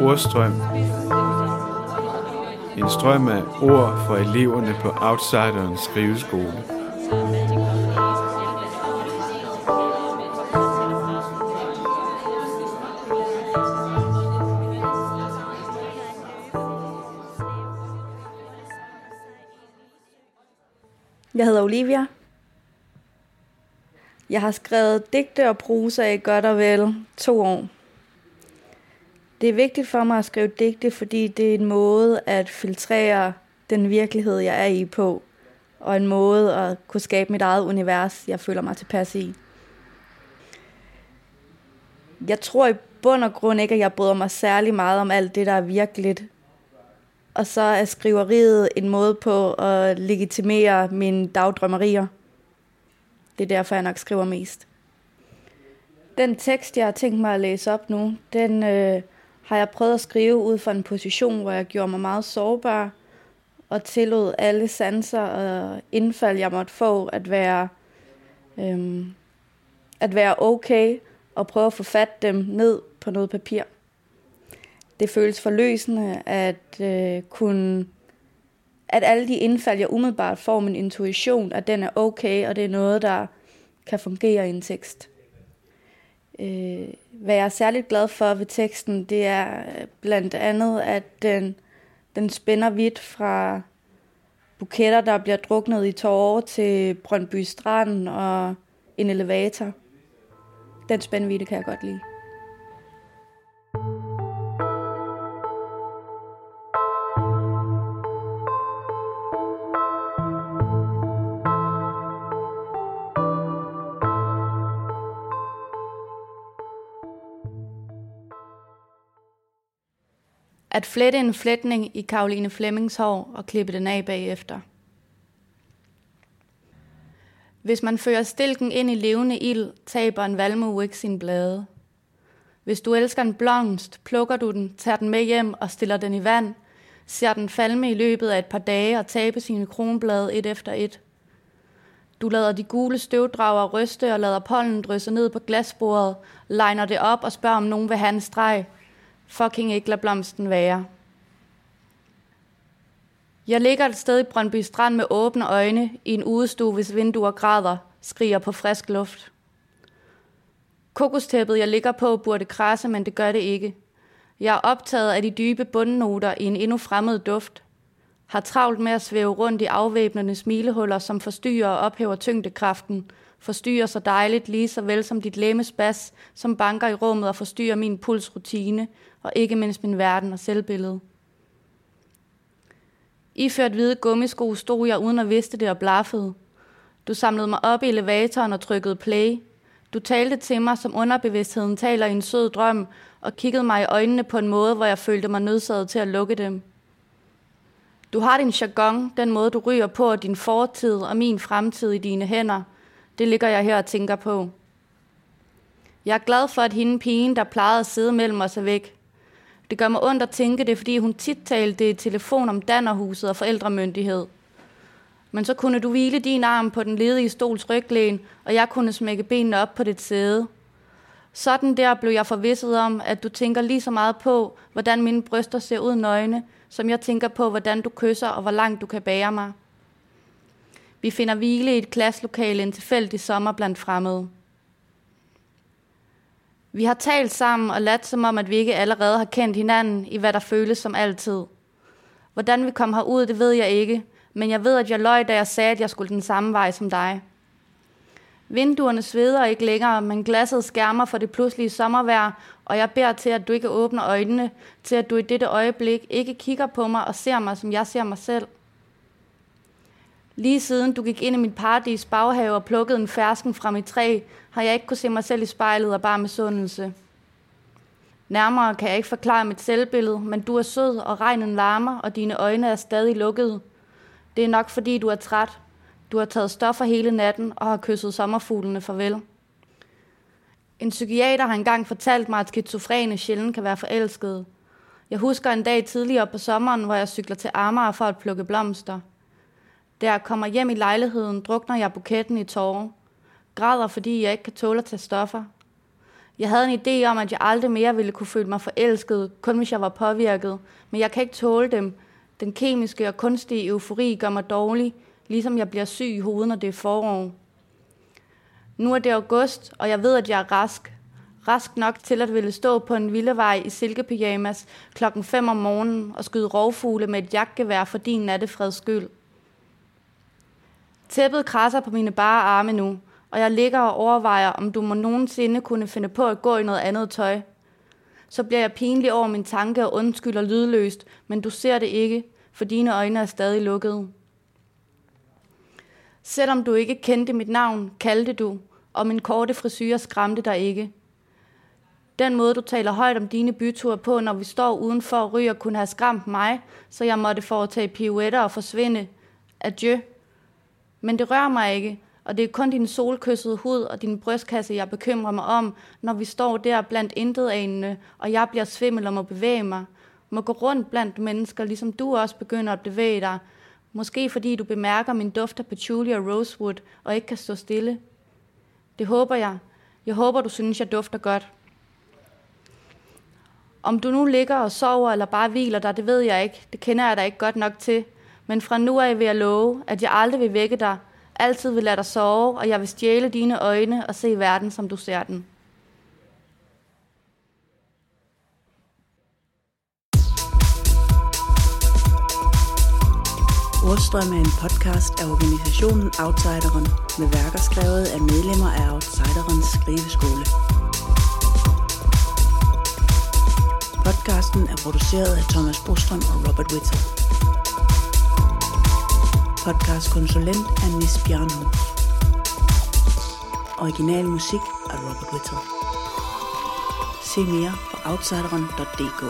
Ordstrøm. En strøm af ord for eleverne på Outsiderens skriveskole. Jeg hedder Olivia. Jeg har skrevet digte og prosa i godt og vel to år. Det er vigtigt for mig at skrive digte, fordi det er en måde at filtrere den virkelighed, jeg er i på, og en måde at kunne skabe mit eget univers, jeg føler mig tilpas i. Jeg tror i bund og grund ikke, at jeg bryder mig særlig meget om alt det, der er virkeligt. Og så er skriveriet en måde på at legitimere mine dagdrømmerier. Det er derfor, jeg nok skriver mest. Den tekst, jeg har tænkt mig at læse op nu, den øh, har jeg prøvet at skrive ud fra en position, hvor jeg gjorde mig meget sårbar og tillod alle sanser og indfald, jeg måtte få, at være, øh, at være okay og prøve at få fat dem ned på noget papir. Det føles forløsende at øh, kunne at alle de indfald, jeg umiddelbart får min intuition, at den er okay, og det er noget, der kan fungere i en tekst. Øh, hvad jeg er særligt glad for ved teksten, det er øh, blandt andet, at den, den spænder vidt fra buketter, der bliver druknet i tårer til Brøndby Strand og en elevator. Den spændvidde kan jeg godt lide. At flette en flætning i Karoline Flemmings hår og klippe den af bagefter. Hvis man fører stilken ind i levende ild, taber en valmue ikke sin blade. Hvis du elsker en blomst, plukker du den, tager den med hjem og stiller den i vand, ser den falme i løbet af et par dage og tabe sine kronblade et efter et. Du lader de gule støvdrager ryste og lader pollen drysse ned på glasbordet, legner det op og spørger, om nogen vil have en streg – fucking ikke lade blomsten være. Jeg ligger et sted i Brøndby Strand med åbne øjne i en udestue, hvis vinduer græder, skriger på frisk luft. Kokostæppet, jeg ligger på, burde krasse, men det gør det ikke. Jeg er optaget af de dybe bundnoter i en endnu fremmed duft. Har travlt med at svæve rundt i afvæbnende smilehuller, som forstyrrer og ophæver tyngdekraften, forstyrrer så dejligt lige så vel som dit læmes som banker i rummet og forstyrrer min pulsrutine, og ikke mindst min verden og selvbillede. Iført hvide gummisko stod jeg uden at vidste det og blaffede. Du samlede mig op i elevatoren og trykkede play. Du talte til mig, som underbevidstheden taler i en sød drøm, og kiggede mig i øjnene på en måde, hvor jeg følte mig nødsaget til at lukke dem. Du har din jargon, den måde du ryger på, din fortid og min fremtid i dine hænder. Det ligger jeg her og tænker på. Jeg er glad for, at hende pigen, der plejede at sidde mellem os, er væk. Det gør mig ondt at tænke det, fordi hun tit talte i telefon om dannerhuset og forældremyndighed. Men så kunne du hvile din arm på den ledige stols ryglæn, og jeg kunne smække benene op på dit sæde. Sådan der blev jeg forvisset om, at du tænker lige så meget på, hvordan mine bryster ser ud nøgne, som jeg tænker på, hvordan du kysser og hvor langt du kan bære mig. Vi finder hvile i et klasselokale en tilfældig sommer blandt fremmede. Vi har talt sammen og ladt som om, at vi ikke allerede har kendt hinanden i hvad der føles som altid. Hvordan vi kom herud, det ved jeg ikke, men jeg ved, at jeg løj, da jeg sagde, at jeg skulle den samme vej som dig. Vinduerne sveder ikke længere, men glasset skærmer for det pludselige sommervejr, og jeg beder til, at du ikke åbner øjnene, til at du i dette øjeblik ikke kigger på mig og ser mig, som jeg ser mig selv. Lige siden du gik ind i mit paradis baghave og plukkede en fersken fra mit træ, har jeg ikke kunne se mig selv i spejlet og bare med sundelse. Nærmere kan jeg ikke forklare mit selvbillede, men du er sød, og regnen larmer, og dine øjne er stadig lukkede. Det er nok fordi, du er træt. Du har taget stoffer hele natten og har kysset sommerfuglene farvel. En psykiater har engang fortalt mig, at skizofrene sjældent kan være forelskede. Jeg husker en dag tidligere på sommeren, hvor jeg cykler til Amager for at plukke blomster. Da jeg kommer hjem i lejligheden, drukner jeg buketten i tårer. Græder, fordi jeg ikke kan tåle at tage stoffer. Jeg havde en idé om, at jeg aldrig mere ville kunne føle mig forelsket, kun hvis jeg var påvirket. Men jeg kan ikke tåle dem. Den kemiske og kunstige eufori gør mig dårlig, ligesom jeg bliver syg i hovedet, når det er forår. Nu er det august, og jeg ved, at jeg er rask. Rask nok til at ville stå på en vildevej i silkepyjamas klokken 5 om morgenen og skyde rovfugle med et jagtgevær for din nattefreds skyld. Tæppet krasser på mine bare arme nu, og jeg ligger og overvejer, om du må nogensinde kunne finde på at gå i noget andet tøj. Så bliver jeg pinlig over min tanke og undskylder lydløst, men du ser det ikke, for dine øjne er stadig lukkede. Selvom du ikke kendte mit navn, kaldte du, og min korte frisyr skræmte dig ikke. Den måde, du taler højt om dine byture på, når vi står udenfor og ryger, kunne have skræmt mig, så jeg måtte foretage pirouetter og forsvinde. Adieu. Men det rører mig ikke, og det er kun din solkyssede hud og din brystkasse, jeg bekymrer mig om, når vi står der blandt intetanende, og jeg bliver svimmel og må bevæge mig. Må gå rundt blandt mennesker, ligesom du også begynder at bevæge dig. Måske fordi du bemærker min duft af patchouli og rosewood, og ikke kan stå stille. Det håber jeg. Jeg håber, du synes, jeg dufter godt. Om du nu ligger og sover eller bare hviler dig, det ved jeg ikke. Det kender jeg dig ikke godt nok til. Men fra nu af vil jeg love, at jeg aldrig vil vække dig. Altid vil lade dig sove, og jeg vil stjæle dine øjne og se verden, som du ser den. Ordstrøm er en podcast af organisationen Outsideren med værker skrevet af medlemmer af Outsiderens skriveskole. Podcasten er produceret af Thomas Brostrøm og Robert Whittle. Podcastkonsulent er Nis Bjørnhus. Original musik af Robert Whittle. Se mere på outsideren.dk.